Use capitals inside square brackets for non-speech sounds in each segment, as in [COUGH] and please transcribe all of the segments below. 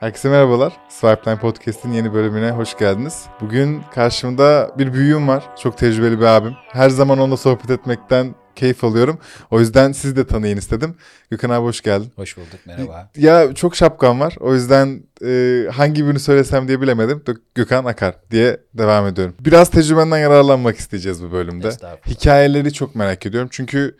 Herkese merhabalar. Swipeline Podcast'in yeni bölümüne hoş geldiniz. Bugün karşımda bir büyüğüm var. Çok tecrübeli bir abim. Her zaman onunla sohbet etmekten keyif alıyorum. O yüzden siz de tanıyın istedim. Gökhan abi hoş geldin. Hoş bulduk, merhaba. Ya çok şapkam var. O yüzden e, hangi birini söylesem diye bilemedim. Gökhan Akar diye devam ediyorum. Biraz tecrübenden yararlanmak isteyeceğiz bu bölümde. Hikayeleri çok merak ediyorum. Çünkü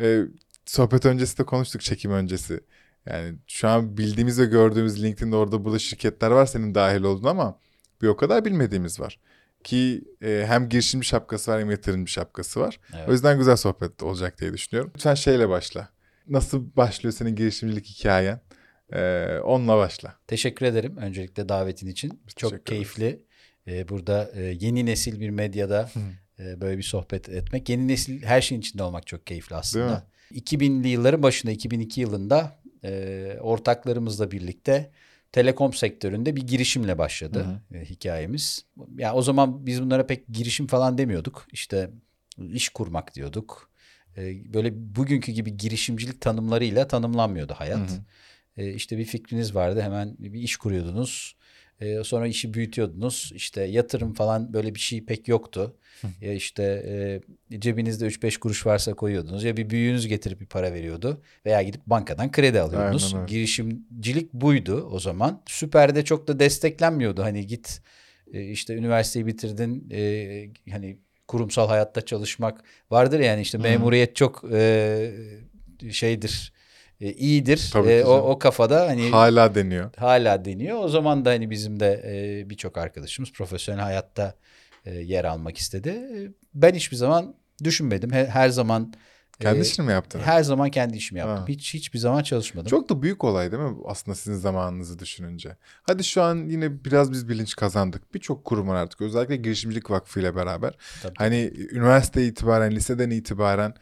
e, sohbet öncesi de konuştuk çekim öncesi. Yani şu an bildiğimiz ve gördüğümüz LinkedIn'de orada burada şirketler var senin dahil olduğun ama bir o kadar bilmediğimiz var. Ki e, hem girişimci şapkası var hem yatırımcı şapkası var. Evet. O yüzden güzel sohbet olacak diye düşünüyorum. Lütfen şeyle başla. Nasıl başlıyor senin girişimcilik hikayen? E, onunla başla. Teşekkür ederim öncelikle davetin için. Biz Çok keyifli. E, burada e, yeni nesil bir medyada e, böyle bir sohbet etmek. Yeni nesil her şeyin içinde olmak çok keyifli aslında. 2000'li yılların başında 2002 yılında e, ortaklarımızla birlikte telekom sektöründe bir girişimle başladı hı hı. E, hikayemiz. Ya yani o zaman biz bunlara pek girişim falan demiyorduk. İşte iş kurmak diyorduk. E, böyle bugünkü gibi girişimcilik tanımlarıyla tanımlanmıyordu hayat. Hı hı. E, işte bir fikriniz vardı hemen bir iş kuruyordunuz. E, sonra işi büyütüyordunuz. İşte yatırım falan böyle bir şey pek yoktu. ya işte e, cebinizde 3-5 kuruş varsa koyuyordunuz. Ya bir büyüğünüz getirip bir para veriyordu. Veya gidip bankadan kredi alıyordunuz. Girişimcilik buydu o zaman. Süper'de çok da desteklenmiyordu. Hani git e, işte üniversiteyi bitirdin. E, hani kurumsal hayatta çalışmak vardır yani işte memuriyet çok e, şeydir e, iyidir. e, o, o kafada hani hala deniyor. Hala deniyor. O zaman da hani bizim de e, birçok arkadaşımız profesyonel hayatta e, yer almak istedi. E, ben hiçbir zaman düşünmedim. Her, her zaman kendi e, işini mi yaptın? Her zaman kendi işimi yaptım. Ha. Hiç hiçbir zaman çalışmadım. Çok da büyük olay değil mi aslında sizin zamanınızı düşününce? Hadi şu an yine biraz biz bilinç kazandık. Birçok kurum var artık. Özellikle Girişimcilik Vakfı ile beraber. Tabii. Hani üniversite itibaren, liseden itibaren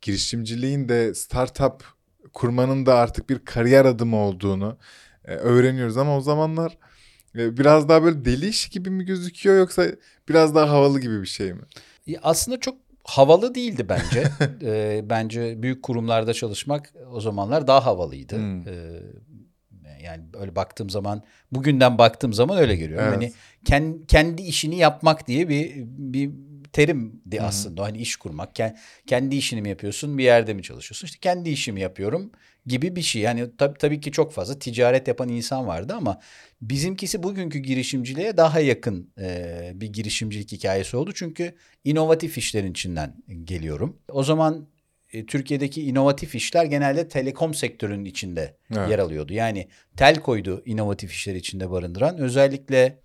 girişimciliğin de startup kurmanın da artık bir kariyer adımı olduğunu e, öğreniyoruz ama o zamanlar e, biraz daha böyle deli iş gibi mi gözüküyor yoksa biraz daha havalı gibi bir şey mi? Aslında çok havalı değildi bence. [LAUGHS] e, bence büyük kurumlarda çalışmak o zamanlar daha havalıydı. Hmm. E, yani öyle baktığım zaman bugünden baktığım zaman öyle görüyorum. Evet. Hani kendi, kendi işini yapmak diye bir bir terimdi aslında. Hani iş kurmak. Kendi işini mi yapıyorsun, bir yerde mi çalışıyorsun? İşte kendi işimi yapıyorum gibi bir şey. Yani tabii, tabii ki çok fazla ticaret yapan insan vardı ama bizimkisi bugünkü girişimciliğe daha yakın e, bir girişimcilik hikayesi oldu. Çünkü inovatif işlerin içinden geliyorum. O zaman e, Türkiye'deki inovatif işler genelde telekom sektörünün içinde evet. yer alıyordu. Yani Telko'ydu inovatif işler içinde barındıran. Özellikle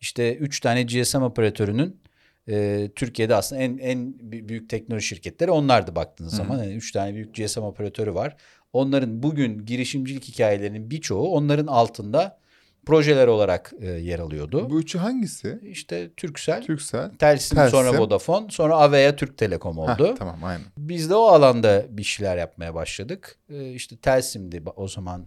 işte üç tane GSM operatörünün e, Türkiye'de aslında en en büyük teknoloji şirketleri onlardı baktığınız Hı. zaman. Yani üç tane büyük GSM operatörü var. Onların bugün girişimcilik hikayelerinin birçoğu onların altında projeler olarak e, yer alıyordu. Bu üçü hangisi? İşte Türksel, Türksel Telsim, Telsim. sonra Vodafone, sonra Avea Türk Telekom oldu. Heh, tamam aynen. Biz de o alanda bir şeyler yapmaya başladık. E, işte Telsim'di o zaman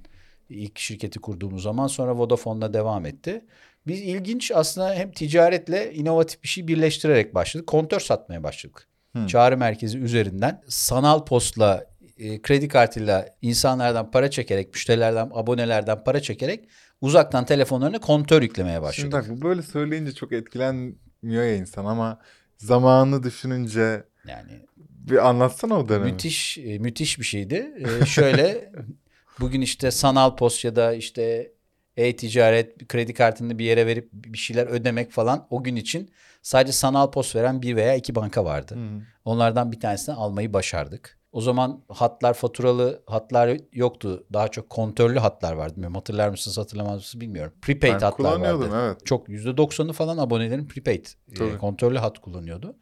ilk şirketi kurduğumuz zaman sonra Vodafone'la devam etti. Biz ilginç aslında hem ticaretle inovatif bir şey birleştirerek başladık. Kontör satmaya başladık. Hmm. Çağrı merkezi üzerinden sanal postla, e, kredi kartıyla insanlardan para çekerek, müşterilerden, abonelerden para çekerek uzaktan telefonlarına kontör yüklemeye başladık. Şimdi bak böyle söyleyince çok etkilenmiyor ya insan ama zamanı düşününce yani bir anlatsana o dönemi. Müthiş e, müthiş bir şeydi. Ee, şöyle [LAUGHS] bugün işte sanal post ya da işte e-ticaret, kredi kartını bir yere verip bir şeyler ödemek falan o gün için sadece sanal post veren bir veya iki banka vardı. Hmm. Onlardan bir tanesini almayı başardık. O zaman hatlar faturalı hatlar yoktu. Daha çok kontörlü hatlar vardı. Bilmiyorum, hatırlar mısınız hatırlamaz mısınız bilmiyorum. Prepaid ben hatlar vardı. Evet. Çok %90'ı falan abonelerin prepaid e, kontörlü hat kullanıyordu.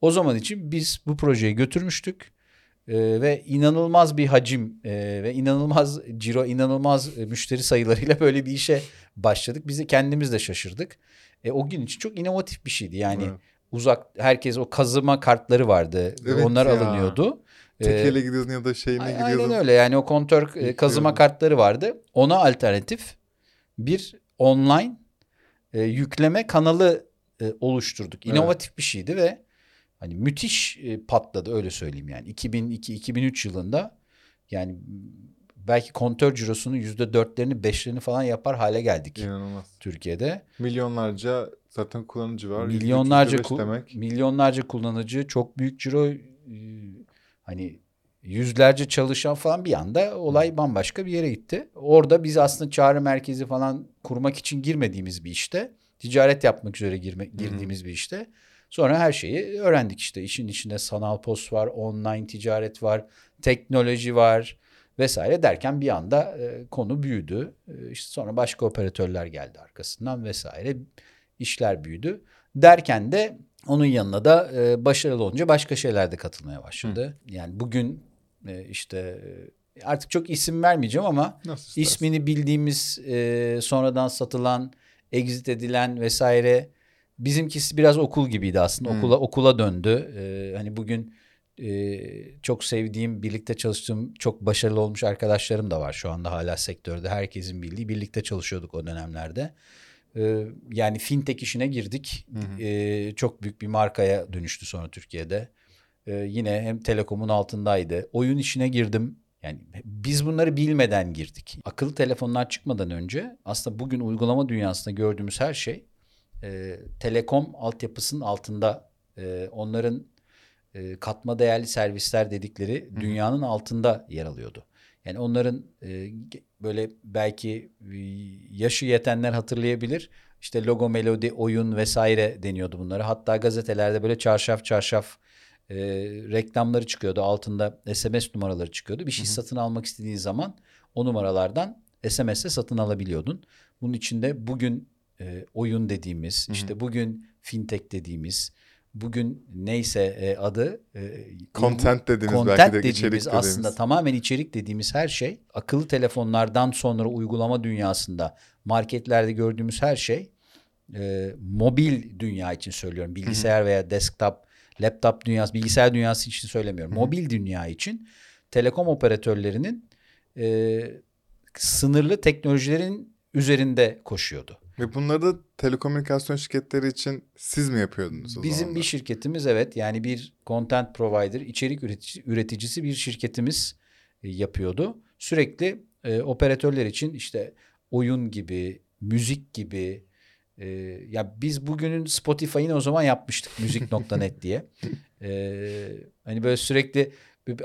O zaman için biz bu projeyi götürmüştük. E, ve inanılmaz bir hacim e, ve inanılmaz ciro, inanılmaz e, müşteri sayılarıyla [LAUGHS] böyle bir işe başladık. Biz de kendimiz de şaşırdık. E, o gün için çok inovatif bir şeydi. Yani evet. uzak herkes o kazıma kartları vardı. Evet Onlar ya. alınıyordu. Tekeyle gidiyordun ya da şeyine gidiyordun. Aynen öyle yani o kontör e, kazıma kartları vardı. Ona alternatif bir online e, yükleme kanalı e, oluşturduk. İnovatif evet. bir şeydi ve hani müthiş e, patladı öyle söyleyeyim yani. 2002-2003 yılında yani belki kontör cirosunun yüzde dörtlerini beşlerini falan yapar hale geldik. İnanılmaz. Türkiye'de. Milyonlarca zaten kullanıcı var. Milyonlarca ku- demek. milyonlarca kullanıcı, çok büyük ciro hani yüzlerce çalışan falan bir anda olay bambaşka bir yere gitti. Orada biz aslında çağrı merkezi falan kurmak için girmediğimiz bir işte, ticaret yapmak üzere girme, girdiğimiz Hı-hı. bir işte. Sonra her şeyi öğrendik işte. İşin içinde sanal post var, online ticaret var, teknoloji var vesaire derken bir anda e, konu büyüdü. E, işte sonra başka operatörler geldi arkasından vesaire. işler büyüdü. Derken de onun yanına da e, başarılı olunca başka şeyler de katılmaya başladı. Hı. Yani bugün e, işte e, artık çok isim vermeyeceğim ama Nasıl ismini bildiğimiz e, sonradan satılan, exit edilen vesaire bizimkisi biraz okul gibiydi aslında. Hmm. Okula okula döndü. Ee, hani bugün e, çok sevdiğim, birlikte çalıştığım, çok başarılı olmuş arkadaşlarım da var şu anda hala sektörde. Herkesin bildiği birlikte çalışıyorduk o dönemlerde. Ee, yani fintech işine girdik. Hmm. Ee, çok büyük bir markaya dönüştü sonra Türkiye'de. Ee, yine hem telekomun altındaydı. Oyun işine girdim. Yani biz bunları bilmeden girdik. Akıllı telefonlar çıkmadan önce aslında bugün uygulama dünyasında gördüğümüz her şey e, telekom altyapısının altında e, onların e, katma değerli servisler dedikleri Hı-hı. dünyanın altında yer alıyordu. Yani onların e, böyle belki yaşı yetenler hatırlayabilir. İşte logo, melodi, oyun vesaire deniyordu bunlara. Hatta gazetelerde böyle çarşaf çarşaf e, reklamları çıkıyordu. Altında SMS numaraları çıkıyordu. Bir şey Hı-hı. satın almak istediğin zaman o numaralardan SMS'e satın alabiliyordun. Bunun içinde bugün e, oyun dediğimiz, Hı-hı. işte bugün fintech dediğimiz, bugün neyse e, adı e, content dediğimiz content belki de dediğimiz, içerik dediğimiz aslında tamamen içerik dediğimiz her şey akıllı telefonlardan sonra uygulama dünyasında marketlerde gördüğümüz her şey e, mobil dünya için söylüyorum. Bilgisayar Hı-hı. veya desktop, laptop dünyası, bilgisayar dünyası için söylemiyorum. Hı-hı. Mobil dünya için telekom operatörlerinin e, sınırlı teknolojilerin üzerinde koşuyordu. Ve bunları da telekomünikasyon şirketleri için siz mi yapıyordunuz o Bizim zamanlar? bir şirketimiz evet yani bir content provider, içerik üreticisi bir şirketimiz e, yapıyordu. Sürekli e, operatörler için işte oyun gibi, müzik gibi e, ya biz bugünün Spotify'ını o zaman yapmıştık [LAUGHS] müzik.net diye. E, hani böyle sürekli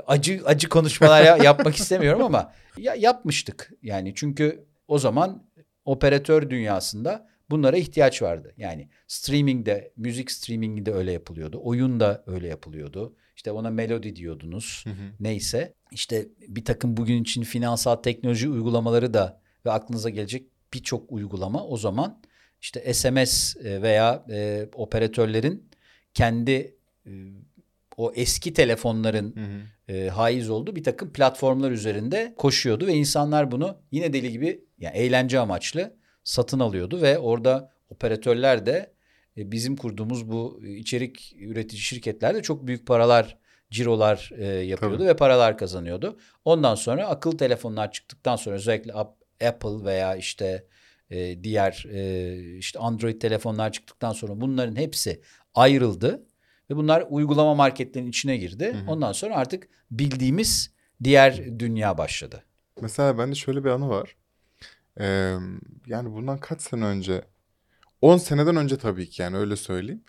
acı acı konuşmalar yapmak [LAUGHS] istemiyorum ama ya yapmıştık yani çünkü o zaman operatör dünyasında bunlara ihtiyaç vardı. Yani streamingde, müzik streaminginde öyle yapılıyordu. Oyun da öyle yapılıyordu. İşte ona melodi diyordunuz. Hı hı. Neyse. İşte bir takım bugün için finansal teknoloji uygulamaları da ve aklınıza gelecek birçok uygulama o zaman işte SMS e, veya e, operatörlerin kendi e, o eski telefonların hı hı. E, haiz olduğu bir takım platformlar üzerinde koşuyordu ve insanlar bunu yine deli gibi yani eğlence amaçlı satın alıyordu ve orada operatörler de e, bizim kurduğumuz bu içerik üretici şirketler de çok büyük paralar cirolar e, yapıyordu Tabii. ve paralar kazanıyordu. Ondan sonra akıllı telefonlar çıktıktan sonra özellikle Apple veya işte e, diğer e, işte Android telefonlar çıktıktan sonra bunların hepsi ayrıldı ve bunlar uygulama marketlerinin içine girdi. Hı hı. Ondan sonra artık bildiğimiz diğer dünya başladı. Mesela bende şöyle bir anı var. Ee, yani bundan kaç sene önce? 10 seneden önce tabii ki yani öyle söyleyeyim.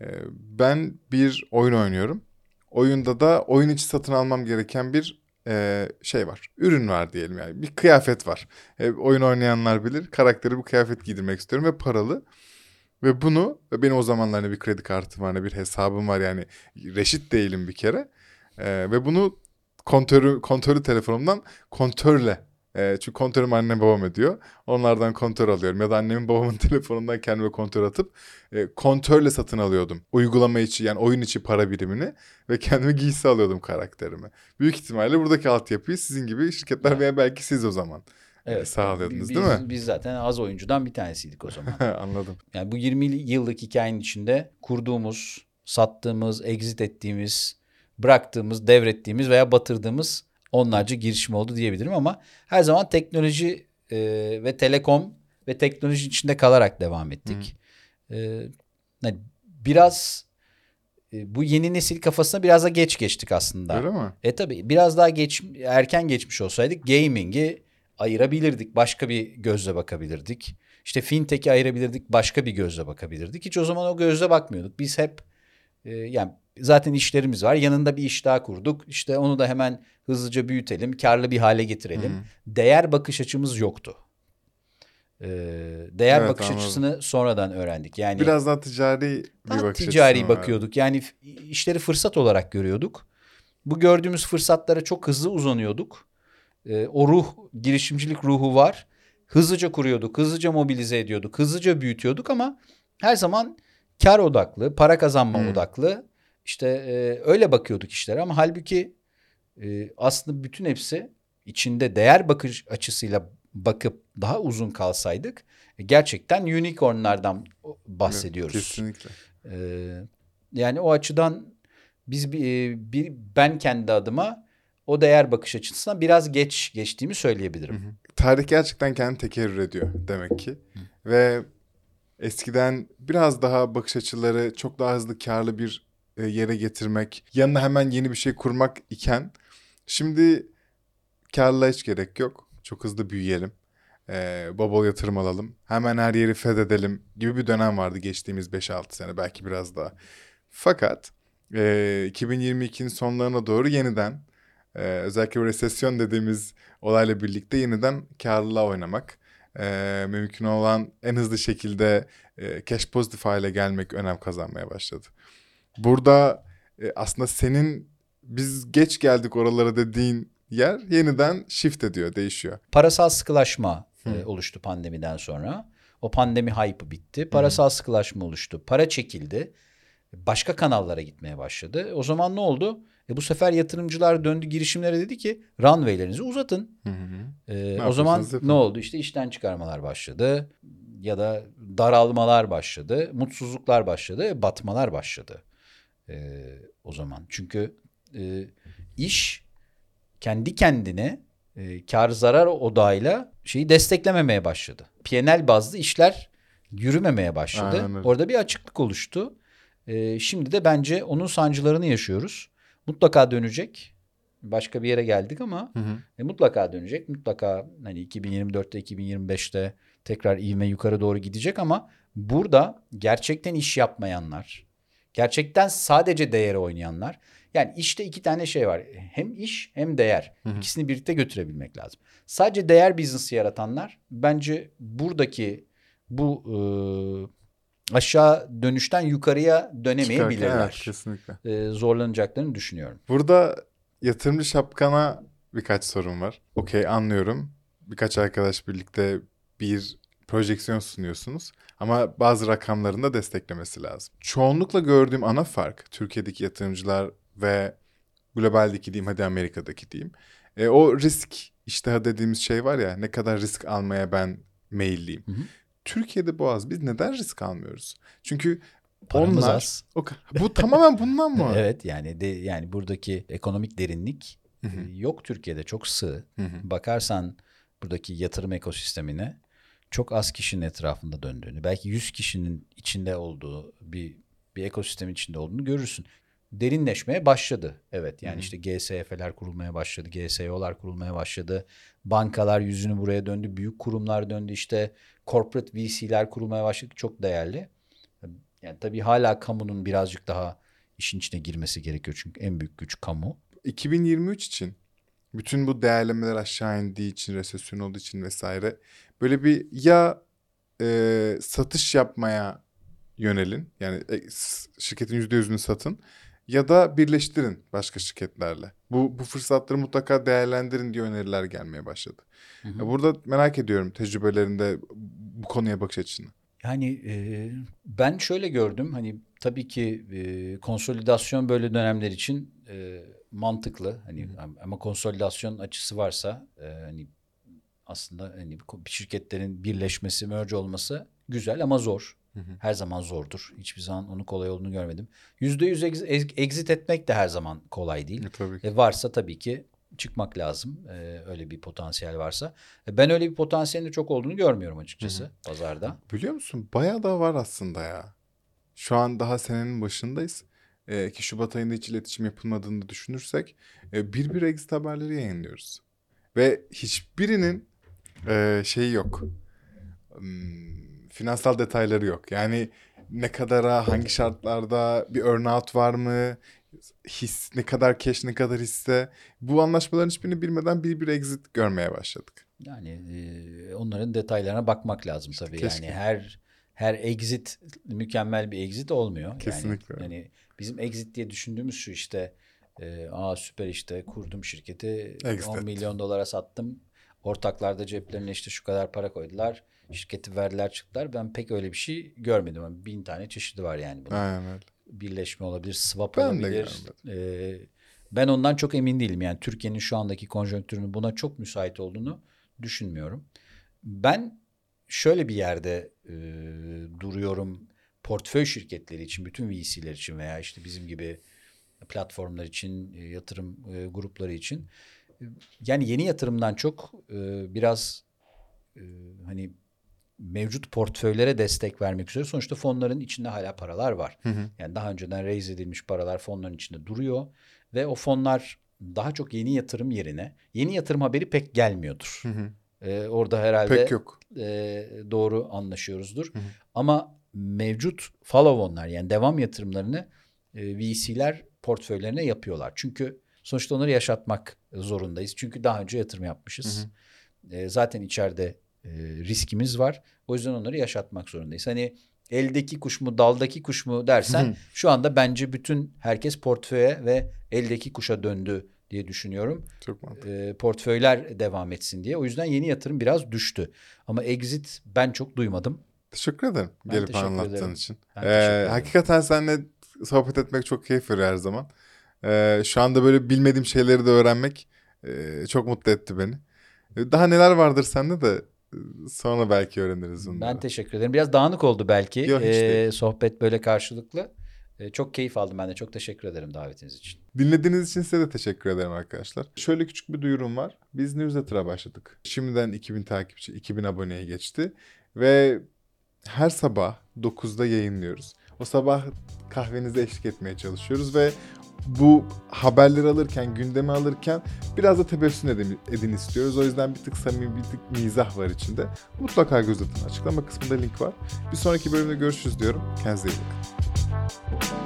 Ee, ben bir oyun oynuyorum. Oyunda da oyun içi satın almam gereken bir e, şey var. Ürün var diyelim yani. Bir kıyafet var. E, oyun oynayanlar bilir. Karakteri bu kıyafet giydirmek istiyorum ve paralı. Ve bunu benim o zamanlar hani bir kredi kartım var, hani bir hesabım var yani reşit değilim bir kere. E, ve bunu kontörü, kontörü telefonumdan kontörle e, çünkü kontörüm annem babam ödüyor. Onlardan kontör alıyorum. Ya da annemin babamın [LAUGHS] telefonundan kendime kontör atıp e, kontörle satın alıyordum. Uygulama içi yani oyun içi para birimini ve kendime giysi alıyordum karakterime. Büyük ihtimalle buradaki altyapıyı sizin gibi şirketler veya belki siz o zaman e, evet, sağlıyordunuz biz, değil mi? Biz zaten az oyuncudan bir tanesiydik o zaman. [LAUGHS] Anladım. Yani bu 20 yıllık hikayenin içinde kurduğumuz, sattığımız, exit ettiğimiz, bıraktığımız, devrettiğimiz veya batırdığımız onlarca girişim oldu diyebilirim ama her zaman teknoloji e, ve telekom ve teknoloji içinde kalarak devam ettik. E, biraz e, bu yeni nesil kafasına biraz da geç geçtik aslında. Öyle mi? E tabii biraz daha geç erken geçmiş olsaydık gaming'i ayırabilirdik. Başka bir gözle bakabilirdik. İşte fintech'i ayırabilirdik. Başka bir gözle bakabilirdik. Hiç o zaman o gözle bakmıyorduk. Biz hep e, yani zaten işlerimiz var. Yanında bir iş daha kurduk. İşte onu da hemen hızlıca büyütelim. Karlı bir hale getirelim. Hı-hı. Değer bakış açımız yoktu. Ee, değer evet, bakış anladım. açısını sonradan öğrendik. Yani biraz daha ticari bir daha bakış ticari bakıyorduk. Yani işleri fırsat olarak görüyorduk. Bu gördüğümüz fırsatlara çok hızlı uzanıyorduk. Ee, o ruh, girişimcilik ruhu var. Hızlıca kuruyorduk, hızlıca mobilize ediyorduk, hızlıca büyütüyorduk ama her zaman kar odaklı, para kazanma hmm. odaklı. İşte e, öyle bakıyorduk işlere ama halbuki e, aslında bütün hepsi içinde değer bakış açısıyla bakıp daha uzun kalsaydık e, gerçekten unicornlardan bahsediyoruz. Evet, kesinlikle. Ee, yani o açıdan biz bir, e, bir ben kendi adıma o değer bakış açısından biraz geç geçtiğimi söyleyebilirim. Hı hı. Tarih gerçekten kendi tekerrür ediyor demek ki. Hı. Ve eskiden biraz daha bakış açıları çok daha hızlı karlı bir yere getirmek, yanına hemen yeni bir şey kurmak iken şimdi karla hiç gerek yok. Çok hızlı büyüyelim. Ee, bol bol yatırım alalım. Hemen her yeri fethedelim gibi bir dönem vardı geçtiğimiz 5-6 sene belki biraz daha. Fakat e, 2022'nin sonlarına doğru yeniden e, özellikle resesyon dediğimiz olayla birlikte yeniden karlılığa oynamak. E, mümkün olan en hızlı şekilde e, cash pozitif hale gelmek önem kazanmaya başladı. Burada e, aslında senin biz geç geldik oralara dediğin yer yeniden shift ediyor, değişiyor. Parasal sıkılaşma e, oluştu pandemiden sonra. O pandemi hype bitti. Parasal Hı. sıkılaşma oluştu. Para çekildi. Başka kanallara gitmeye başladı. O zaman ne oldu? E bu sefer yatırımcılar döndü girişimlere dedi ki runway'lerinizi uzatın. Hı hı. E, o zaman yapın. ne oldu? İşte işten çıkarmalar başladı ya da daralmalar başladı, mutsuzluklar başladı, batmalar başladı. E, o zaman çünkü e, iş kendi kendine e, kar zarar odağıyla şeyi desteklememeye başladı. PNL bazlı işler yürümemeye başladı. Aynen. Orada bir açıklık oluştu. E, şimdi de bence onun sancılarını yaşıyoruz. Mutlaka dönecek. Başka bir yere geldik ama hı hı. E, mutlaka dönecek. Mutlaka hani 2024'te 2025'te tekrar ivme yukarı doğru gidecek ama burada gerçekten iş yapmayanlar, gerçekten sadece değeri oynayanlar yani işte iki tane şey var. Hem iş hem değer. Hı hı. İkisini birlikte götürebilmek lazım. Sadece değer biznesi yaratanlar bence buradaki bu e, aşağı dönüşten yukarıya dönemeyebilirler. Evet, kesinlikle. E, zorlanacaklarını düşünüyorum. Burada yatırımcı şapkana birkaç sorun var. Okey anlıyorum. Birkaç arkadaş birlikte bir projeksiyon sunuyorsunuz. Ama bazı rakamların da desteklemesi lazım. Çoğunlukla gördüğüm ana fark Türkiye'deki yatırımcılar ve globaldeki diyeyim hadi Amerika'daki diyeyim. E, o risk iştahı dediğimiz şey var ya ne kadar risk almaya ben meyilliyim. Hı hı. Türkiye'de Boğaz biz neden risk almıyoruz? Çünkü Paramız onlar az. O, bu tamamen bundan mı? [LAUGHS] evet yani de yani buradaki ekonomik derinlik hı hı. E, yok Türkiye'de çok sığ. Hı hı. Bakarsan buradaki yatırım ekosistemine çok az kişinin etrafında döndüğünü, belki 100 kişinin içinde olduğu bir bir ekosistem içinde olduğunu görürsün derinleşmeye başladı. Evet yani Hı-hı. işte GSF'ler kurulmaya başladı, GSO'lar kurulmaya başladı. Bankalar yüzünü buraya döndü, büyük kurumlar döndü. İşte corporate VC'ler kurulmaya başladı. Çok değerli. Yani tabii hala kamunun birazcık daha işin içine girmesi gerekiyor çünkü en büyük güç kamu. 2023 için bütün bu değerlemeler aşağı indiği için, resesyon olduğu için vesaire böyle bir ya e, satış yapmaya yönelin. Yani e, şirketin %100'ünü satın ya da birleştirin başka şirketlerle. Bu, bu fırsatları mutlaka değerlendirin diye öneriler gelmeye başladı. Hı hı. Burada merak ediyorum tecrübelerinde bu konuya bakış açını. Yani e, ben şöyle gördüm hani tabii ki e, konsolidasyon böyle dönemler için e, mantıklı hani hı. ama konsolidasyon açısı varsa e, hani aslında hani şirketlerin birleşmesi, merge olması güzel ama zor. Hı hı. Her zaman zordur. Hiçbir zaman onun kolay olduğunu görmedim. Yüzde yüz exit etmek de her zaman kolay değil. E, tabii ki. E, varsa tabii ki çıkmak lazım. E, öyle bir potansiyel varsa. E, ben öyle bir potansiyelin çok olduğunu görmüyorum açıkçası hı hı. pazarda. Biliyor musun? Bayağı da var aslında ya. Şu an daha senenin başındayız. E, ki Şubat ayında hiç iletişim yapılmadığını düşünürsek e, bir bir exit haberleri yayınlıyoruz. Ve hiçbirinin e, şeyi yok. Hmm, finansal detayları yok. Yani ne kadara, hangi şartlarda bir earnout var mı, his, ne kadar cash, ne kadar hisse. Bu anlaşmaların hiçbirini bilmeden bir bir exit görmeye başladık. Yani e, onların detaylarına bakmak lazım tabii. Keşke. Yani her her exit mükemmel bir exit olmuyor. Kesinlikle. Yani, yani bizim exit diye düşündüğümüz şu işte e, aa süper işte kurdum şirketi Exit 10 ettim. milyon dolara sattım. Ortaklar da ceplerine işte şu kadar para koydular. Şirketi verdiler çıktılar. Ben pek öyle bir şey görmedim. Yani bin tane çeşidi var yani bunun. Aynen öyle. Birleşme olabilir, swap Ben de olabilir. Ee, ben ondan çok emin değilim. Yani Türkiye'nin şu andaki konjonktürünün buna çok müsait olduğunu düşünmüyorum. Ben şöyle bir yerde e, duruyorum portföy şirketleri için, bütün VC'ler için veya işte bizim gibi platformlar için, e, yatırım e, grupları için. E, Yani yeni yatırımdan çok biraz hani mevcut portföylere destek vermek üzere sonuçta fonların içinde hala paralar var. Hı hı. Yani daha önceden raise edilmiş paralar fonların içinde duruyor ve o fonlar daha çok yeni yatırım yerine yeni yatırım haberi pek gelmiyordur. Hı hı. Ee, orada herhalde Pek yok. e, doğru anlaşıyoruzdur. Hı hı. Ama mevcut follow-on'lar yani devam yatırımlarını e, VC'ler portföylerine yapıyorlar. Çünkü sonuçta onları yaşatmak zorundayız. Çünkü daha önce yatırım yapmışız. E, zaten içeride e, riskimiz var. O yüzden onları yaşatmak zorundayız. Hani eldeki kuş mu daldaki kuş mu dersen Hı. şu anda bence bütün herkes portföye ve eldeki kuşa döndü diye düşünüyorum. Çok mantıklı. E, portföyler devam etsin diye. O yüzden yeni yatırım biraz düştü. Ama exit ben çok duymadım. Teşekkür ederim Ben gelip teşekkür anlattığın ederim. için. Ben Ee, hakikaten seninle sohbet etmek çok keyif veriyor her zaman. Ee, şu anda böyle bilmediğim şeyleri de öğrenmek e, çok mutlu etti beni. Ee, Daha neler vardır sende de e, sonra belki öğreniriz bunları. Ben teşekkür ederim. Biraz dağınık oldu belki. Yok, E, değil. sohbet böyle karşılıklı. E, çok keyif aldım ben de. Çok teşekkür ederim davetiniz için. Dinlediğiniz için size de teşekkür ederim arkadaşlar. Şöyle küçük bir duyurum var. Biz newsletter'a başladık. Şimdiden 2000 takipçi, 2000 aboneye geçti. Ve her sabah 9'da yayınlıyoruz. O sabah kahvenize eşlik etmeye çalışıyoruz ve bu haberleri alırken, gündemi alırken biraz da tebessüm edin, edin istiyoruz. O yüzden bir tık samimi, bir tık mizah var içinde. Mutlaka göz atın. Açıklama kısmında link var. Bir sonraki bölümde görüşürüz diyorum. Kendinize iyi bakın.